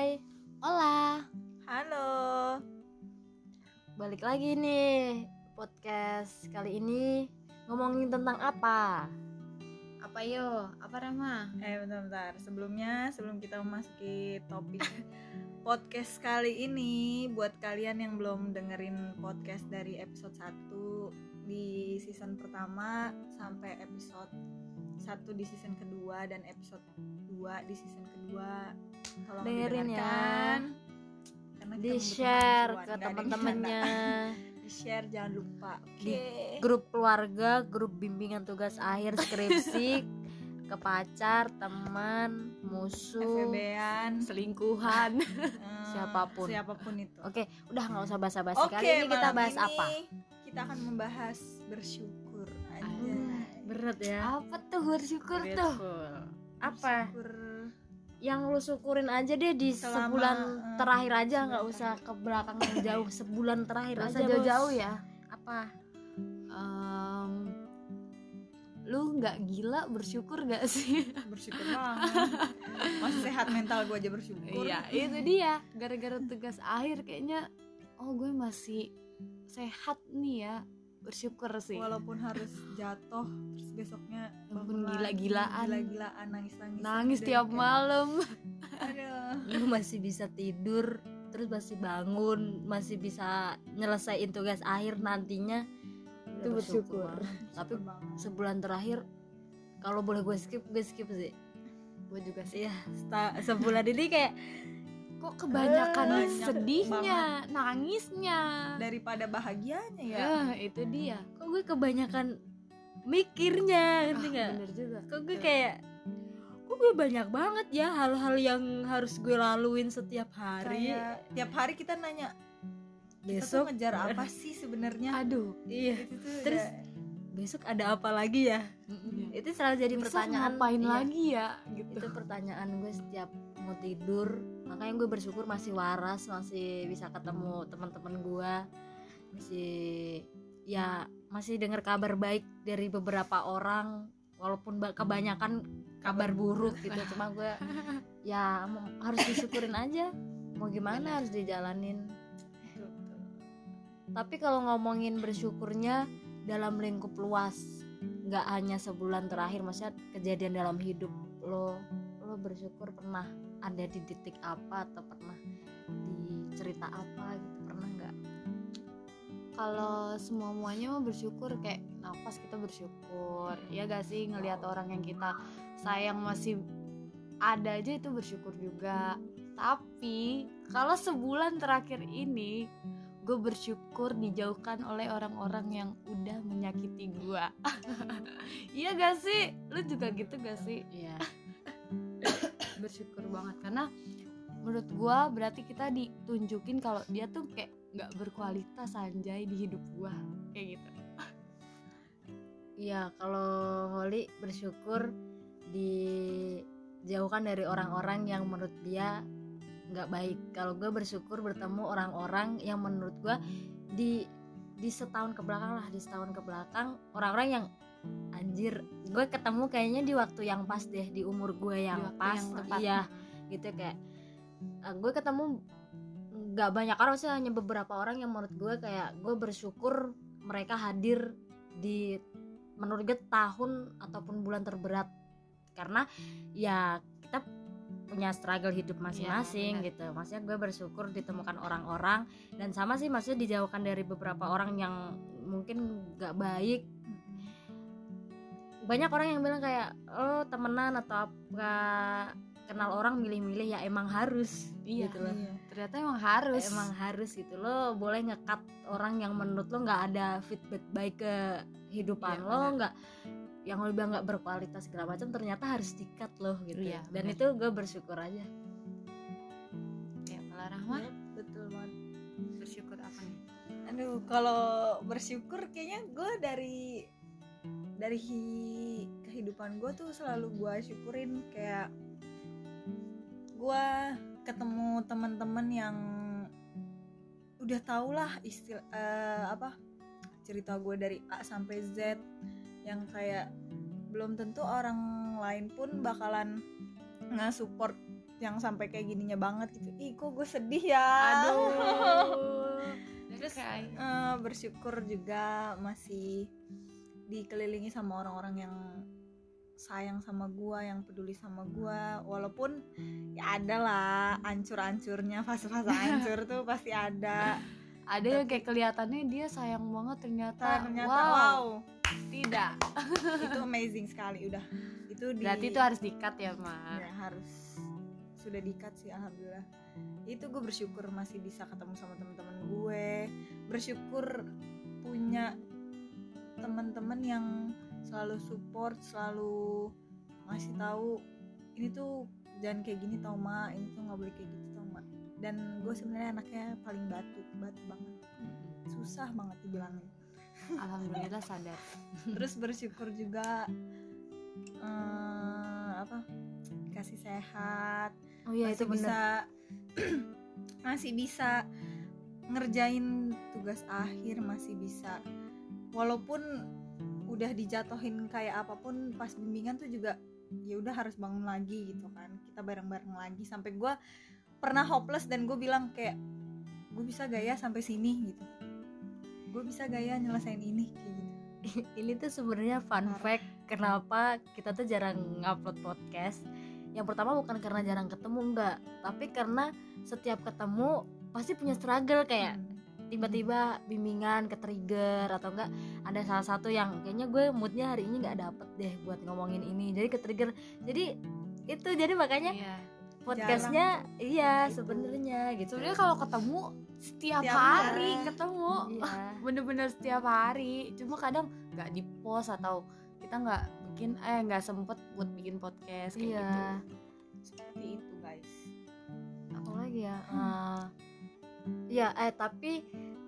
Hai, hola, Halo. balik lagi nih podcast kali ini ngomongin tentang apa? Apa yo? Apa Rama? Eh bentar-bentar. Sebelumnya, sebelum kita memasuki topik podcast kali ini, buat kalian yang belum dengerin podcast dari episode 1 di season pertama sampai episode 1 di season kedua dan episode 2 di season kedua, tolong Dengerin ya. Karena Di share ke teman-temannya. Di share jangan lupa. Oke. Di grup keluarga, grup bimbingan tugas akhir skripsi, ke pacar, teman, musuh, FBN Selingkuhan. Siapa pun. siapa pun itu Oke, udah nggak usah basa-basi. Oke, Kali ini kita bahas ini apa? Kita akan membahas bersyukur. Berat ya. Apa tuh bersyukur tuh? Grateful. Apa? Bersyukur. Yang lu syukurin aja deh di Selama, sebulan eh, terakhir aja, nggak usah ke belakang jauh. Sebulan terakhir Gak aja. jauh-jauh ya. Apa? Em, lu nggak gila bersyukur gak sih? Bersyukur banget. Masih sehat mental gue aja bersyukur. Iya, itu dia. Gara-gara tugas akhir kayaknya, oh gue masih sehat nih ya. Bersyukur sih. Walaupun harus jatuh, terus besoknya bangun lagi, gila-gilaan. gila-gilaan, nangis-nangis. Nangis tiap kayak, malam. Aduh. Lu masih bisa tidur, terus masih bangun, masih bisa nyelesain tugas akhir nantinya. Itu bersyukur. Tapi Bersyukur banget. sebulan terakhir kalau boleh gue skip, gue skip sih. Gue juga sih. Iya, sta- sebulan ini kayak Kok kebanyakan Banyak sedihnya, nangisnya. daripada bahagianya ya. Ya, itu dia. kok gue kebanyakan mikirnya, ngerti Ah, nggak? bener juga. Kok gue kayak kok gue banyak banget ya hal-hal yang harus gue laluin setiap hari. Kayak tiap hari kita nanya kita tuh besok ngejar apa sih sebenarnya? Aduh. iya Itu tuh Terus besok ada apa lagi ya? Itu selalu jadi Besok pertanyaan. ngapain iya, lagi ya gitu. itu pertanyaan gue setiap mau tidur. Makanya gue bersyukur masih waras masih bisa ketemu teman-teman gue. Masih ya masih dengar kabar baik dari beberapa orang. Walaupun ba- kebanyakan kabar buruk gitu. Cuma gue ya harus disyukurin aja. Mau gimana harus dijalanin. Tapi kalau ngomongin bersyukurnya dalam lingkup luas nggak hanya sebulan terakhir maksudnya kejadian dalam hidup lo lo bersyukur pernah ada di titik apa atau pernah di cerita apa gitu pernah nggak Kalau semua muanya mah bersyukur kayak nafas kita bersyukur. Ya gak sih ngelihat orang yang kita sayang masih ada aja itu bersyukur juga. Tapi kalau sebulan terakhir ini gue bersyukur dijauhkan oleh orang-orang yang udah menyakiti gue. Iya gak sih? Lu juga gitu gak sih? Iya bersyukur banget karena menurut gua berarti kita ditunjukin kalau dia tuh kayak nggak berkualitas anjay di hidup gua kayak gitu iya kalau Holly bersyukur dijauhkan dari orang-orang yang menurut dia nggak baik kalau gue bersyukur bertemu orang-orang yang menurut gue di di setahun ke belakang lah di setahun ke belakang orang-orang yang anjir gue ketemu kayaknya di waktu yang pas deh di umur gue yang pas yang tepat. iya gitu kayak eh, gue ketemu nggak banyak orang sih hanya beberapa orang yang menurut gue kayak gue bersyukur mereka hadir di menurut gue tahun ataupun bulan terberat karena ya kita punya struggle hidup masing-masing benar. gitu. Maksudnya gue bersyukur ditemukan orang-orang dan sama sih maksudnya dijauhkan dari beberapa orang yang mungkin gak baik. Banyak orang yang bilang kayak oh temenan atau apa kenal orang milih-milih. Ya emang harus Iya. gitu loh. Iya. ternyata emang harus. Emang harus gitu lo. Boleh ngekat orang yang menurut lo nggak ada feedback baik ke hidupan Iya, lo nggak yang bilang nggak berkualitas segala macam ternyata harus dikat loh gitu Iya, dan benar. itu gue bersyukur aja. Kayak kalau Rahma? Iya, betul banget. bersyukur apa nih? Aduh, kalau bersyukur kayaknya gue dari dari hi- kehidupan gue tuh selalu gue syukurin kayak gue ketemu teman-teman yang udah tau lah istilah eh, apa cerita gue dari A sampai Z yang kayak belum tentu orang lain pun bakalan nge-support yang sampai kayak gininya banget gitu. Ih kok gue sedih ya? Aduh. Terus, Eh, bersyukur juga masih dikelilingi sama orang-orang yang sayang sama gua yang peduli sama gua. Walaupun ya ada lah ancur-ancurnya fase-fase ancur tuh pasti ada. Ada yang kayak kelihatannya dia sayang banget ternyata, ternyata wow, wow, tidak. Itu amazing sekali udah. Itu di berarti itu harus dikat ya ma? Ya, harus. Sudah dikat sih alhamdulillah. Itu gue bersyukur masih bisa ketemu sama teman-teman gue. Bersyukur punya teman-teman yang selalu support selalu ngasih tahu ini tuh jangan kayak gini tau ma. Ini tuh nggak boleh kayak gitu tau ma. Dan gue sebenarnya anaknya paling batu batu banget. Susah banget dibilangin alhamdulillah sadar. Terus bersyukur juga eh, apa kasih sehat. Oh iya itu masih bener. bisa masih bisa ngerjain tugas akhir masih bisa. Walaupun udah dijatuhin kayak apa pun pas bimbingan tuh juga ya udah harus bangun lagi gitu kan. Kita bareng-bareng lagi. Sampai gue pernah hopeless dan gue bilang kayak gue bisa gak ya sampai sini? gitu gue bisa gak ya nyelesain ini kayak gitu. Ini tuh sebenarnya fun fact kenapa kita tuh jarang ngupload podcast? Yang pertama bukan karena jarang ketemu enggak. Tapi karena setiap ketemu pasti punya struggle kayak Hmm. tiba-tiba bimbingan ke trigger atau enggak ada salah satu yang kayaknya gue moodnya hari ini nggak dapet deh buat ngomongin ini jadi ke trigger. Jadi itu jadi makanya iya podcastnya iya Itu. sebenarnya gitu. Sebenarnya kalau ketemu setiap, Setiap hari hari. ketemu. Iya. bener-bener setiap hari. Cuma kadang nggak di post atau kita nggak bikin eh nggak sempet buat bikin podcast kayak Iya. gitu. Seperti itu guys. Apa lagi ya? Eh, ya eh tapi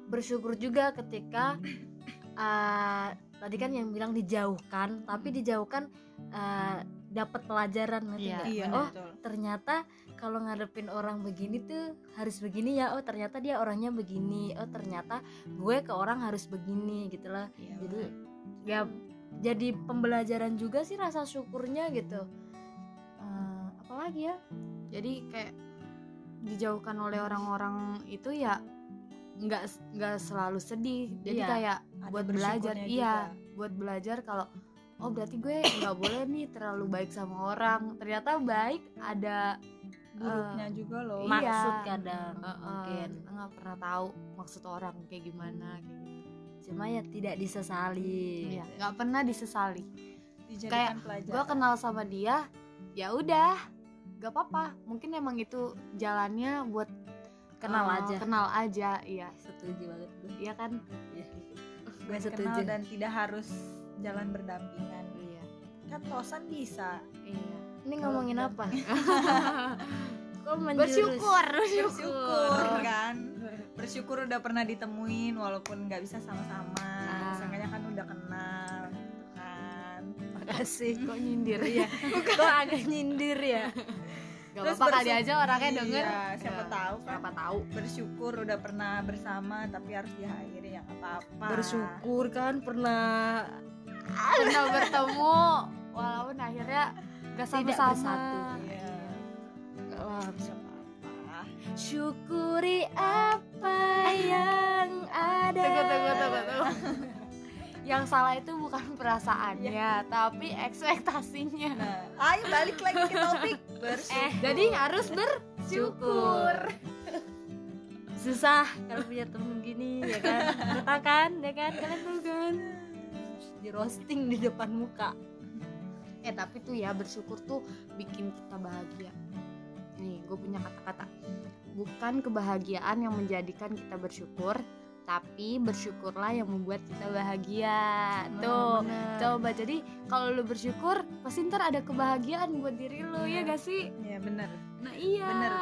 bersyukur juga ketika eh, tadi kan yang bilang dijauhkan tapi dijauhkan eh, dapat pelajaran Iya, nggak? iya oh betul ternyata kalau ngadepin orang begini tuh harus begini ya oh ternyata dia orangnya begini oh ternyata gue ke orang harus begini gitu lah Iya, jadi betul. ya jadi pembelajaran juga sih rasa syukurnya gitu Eh, apalagi ya jadi kayak dijauhkan oleh orang-orang itu ya nggak nggak selalu sedih jadi Iya. kayak buat belajar iya juga. buat belajar kalau oh berarti gue nggak boleh nih terlalu baik sama orang. Ternyata baik ada buruknya juga loh. Iya. maksud kadang eh, eh, mungkin. kita nggak pernah tahu maksud orang kayak gimana kayak gitu. Cuma ya tidak disesali. Iya, nggak pernah disesali. Dijadikan kayak pelajaran. gue kenal sama dia ya udah gak apa-apa. Mungkin emang itu jalannya buat kenal eh, aja. kenal aja iya. Setuju banget. Gue iya kan? Iya. gue kenal setuju. dan tidak harus jalan berdampingan. Iya. Kan tosan bisa. Iya. Ini ngomongin Kalau apa? kok bersyukur bersyukur kan? Bersyukur udah pernah ditemuin walaupun nggak bisa sama-sama. Ah. seenggaknya kan udah kenal gitu kan. Makasih kok nyindir ya? Kok agak nyindir ya? Gak Terus apa-apa kali aja orangnya Iya, denger siapa Ya, tahu kan? siapa tahu. Bersyukur udah pernah bersama tapi harus diakhiri ya apa-apa. Bersyukur kan pernah pernah bertemu walaupun akhirnya gak Tidak sama-sama. bersatu. Iya. nggak lah bisa apa syukuri apa yang ada tunggu tunggu tunggu. tunggu yang salah itu bukan perasaannya tapi ekspektasinya. Nah ayo balik lagi ke topik. Bersyukur. Eh jadi harus bersyukur. Susah kalau punya temen gini ya kan? Betul kan? Ya kan? Kalian tahu kan di roasting di depan muka. Eh tapi tuh ya bersyukur tuh bikin kita bahagia. Nih gue punya kata-kata. Bukan kebahagiaan yang menjadikan kita bersyukur tapi bersyukurlah yang membuat kita bahagia. Tuh Bener. coba. Jadi kalau lu bersyukur pasti ntar ada kebahagiaan buat diri lu ya gak sih? Ya bener nah iya. Bener.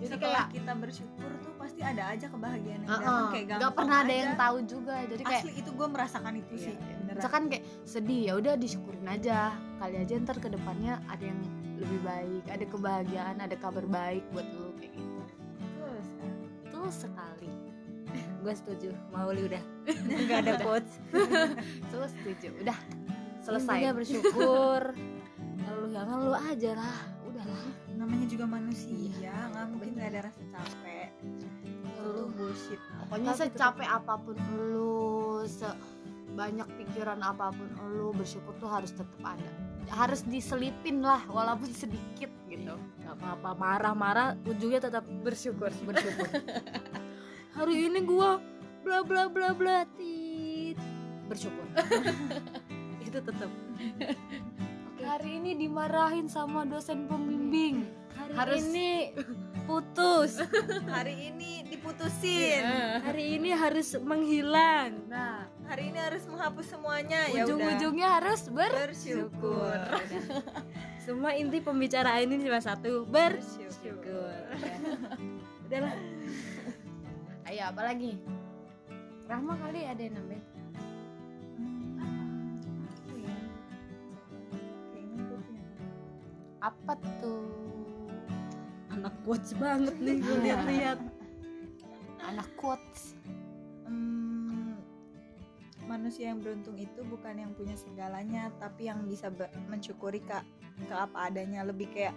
jadi setelah kayak kita bersyukur tuh pasti ada aja kebahagiaan yang uh-uh, datang kayak gak pernah ada aja. yang tahu juga. Jadi kayak asli itu gue merasakan itu Iya, sih. iya. Misalkan kayak sedih ya udah disyukurin aja. Kali aja ntar ke depannya ada yang lebih baik ada kebahagiaan ada kabar baik buat lu kayak gitu. Terus tuh sekali. Gue setuju Mauli udah. Nggak ada quotes. Tuh setuju udah. Selesai. Selesai bersyukur. Kalau lu jangan lu aja lah. Udahlah namanya juga manusia manusia nggak mungkin nggak ada rasa capek. Itu bullshit. Pokoknya secapek apa pun lu sebanyak pikiran apa pun lu bersyukur tuh harus tetap ada. Harus diselipin lah walaupun sedikit gitu. Nggak apa-apa marah-marah ujungnya tetap bersyukur. Bersyukur. Hari ini gua bla bla bla bla tit. Bersyukur. Itu tetap hari ini dimarahin sama dosen pembimbing. Hari Harus- ini putus. Hari ini diputusin. Hari ini harus menghilang. Nah hari ini harus menghapus semuanya ya ujung-ujungnya harus ber bersyukur. Semua inti pembicaraan ini cuma satu bersyukur. Udahlah ayo apa lagi? Rahma kali ada yang nambahin. Hmm, apa tuh? Anak quotes banget nih gue lihat-lihat anak quotes. Hmm, manusia yang beruntung itu bukan yang punya segalanya tapi yang bisa mensyukuri ke ke apa adanya. Lebih kayak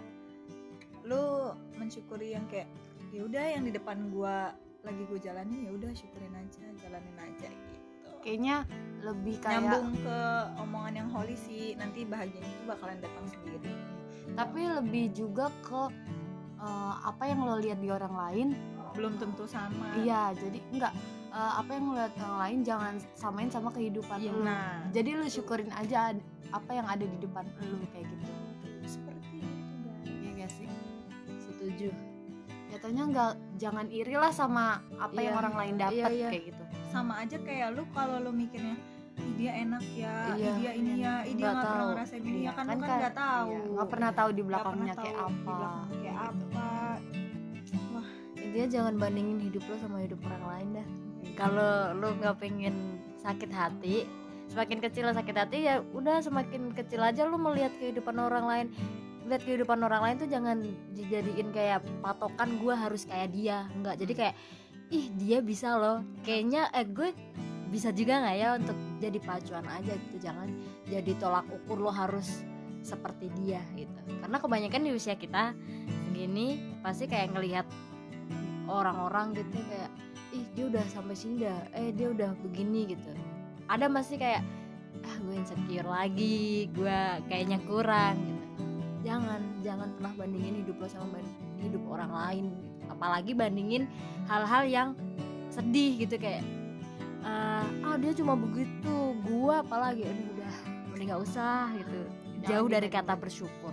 lu mensyukuri yang kayak ya udah yang di depan gua lagi gue jalanin ya udah syukurin aja jalanin aja gitu. Kayaknya lebih kayak nyambung ke omongan yang holy sih nanti bahagianya itu bakalan datang sendiri. Tapi lebih juga ke eh, apa yang lo lihat di orang lain belum tentu sama. Iya jadi enggak eh, apa yang lihat orang lain jangan samain sama kehidupan Iya, lo nah. Jadi lo syukurin aja apa yang ada di depan lo kayak gitu. Seperti itu guys. Iya gak sih? Setuju. Jatuhnya enggak jangan iri lah sama apa yang Iya. orang lain dapat Iya, iya. kayak gitu. Sama aja kayak lu kalau lu mikirnya "Ih, dia enak ya, Iya, dia ini ya, dia Nggak nggak pernah ngerasain ini Iya, ya. Kan, kan lu kan kan- nggak tahu, Iya, nggak pernah tahu di Nggak belakangnya kayak apa di belakangnya kayak apa. Intinya jangan bandingin hidup lo sama hidup orang lain dah. Kalau lo nggak pengen sakit hati semakin kecil sakit hati ya udah semakin kecil aja lo melihat kehidupan orang lain. Lihat kehidupan orang lain tuh jangan dijadiin kayak patokan gue harus kayak dia. Nggak jadi kayak ih dia bisa loh. Kayaknya eh gue bisa juga nggak ya untuk jadi pacuan aja gitu. Jangan jadi tolak ukur lo harus seperti dia gitu. Karena kebanyakan di usia kita segini pasti kayak ngelihat orang-orang gitu kayak ih dia udah sampai sini dah eh dia udah begini gitu. Ada masih kayak ah gue insecure lagi gue kayaknya kurang gitu. Jangan jangan pernah bandingin hidup lo sama hidup orang lain gitu. apalagi bandingin hal-hal yang sedih gitu kayak eh, ah dia cuma begitu gue apalagi aduh udah mending gak usah gitu. Jauh dari kata bersyukur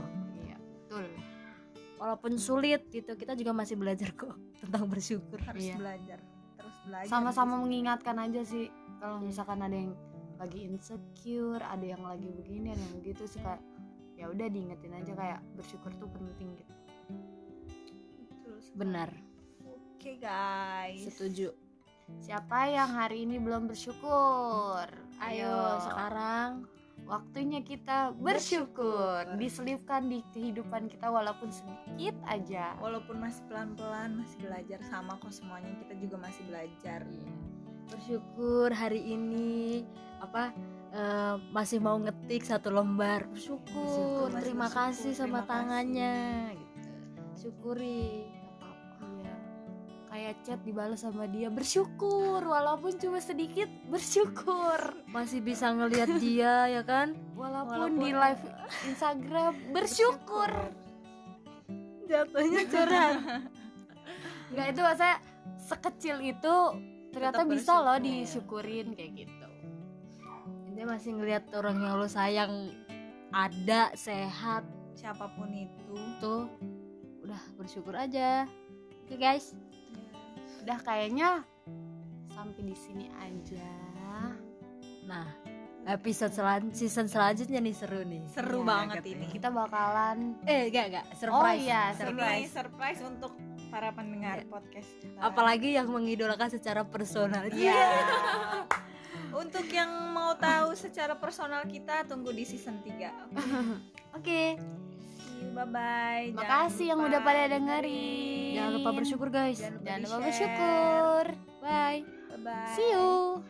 walaupun sulit gitu kita juga masih belajar kok tentang bersyukur. Harus Iya. belajar terus belajar sama-sama gitu. mengingatkan aja sih kalau Iya. misalkan ada yang lagi insecure ada yang lagi begini ada yang begitu suka ya udah diingetin aja kayak bersyukur tuh penting gitu. Betul sekali. benar. Oke guys. Setuju. Siapa yang hari ini belum bersyukur? Ayo. sekarang waktunya kita bersyukur diselipkan di kehidupan kita walaupun sedikit aja walaupun masih pelan-pelan masih belajar sama kok semuanya kita juga masih belajar Iya. bersyukur hari ini apa eh, masih mau ngetik satu lembar bersyukur, Bersyukur, terima bersyukur, kasih sama terima kasih. tangannya gitu syukuri. Kayak chat dibalas sama dia bersyukur walaupun cuma sedikit bersyukur. Masih bisa ngelihat dia ya kan? Walaupun, Walaupun- di live Instagram bersyukur. Jatuhnya curhat nggak itu masa sekecil itu ternyata Tetap bisa loh bersyukur. disyukurin kayak gitu. Dia masih ngelihat orang yang lo sayang ada sehat. Siapa pun itu. Tuh udah bersyukur aja. Oke guys udah kayaknya sampai di sini aja. Nah episode selan season selanjutnya nih seru nih. Seru Iya, banget ini. kita bakalan eh enggak enggak. Oh surprise iya surprise. Surprise surprise untuk para pendengar Iya. podcast kita. Apalagi yang mengidolakan secara personal. Iya. Untuk yang mau tahu secara personal kita tunggu di season 3. oke Bye bye. makasih yang udah pada dengerin. jangan lupa bersyukur guys. Jangan lupa jangan lupa bersyukur. Bye. Bye bye. see you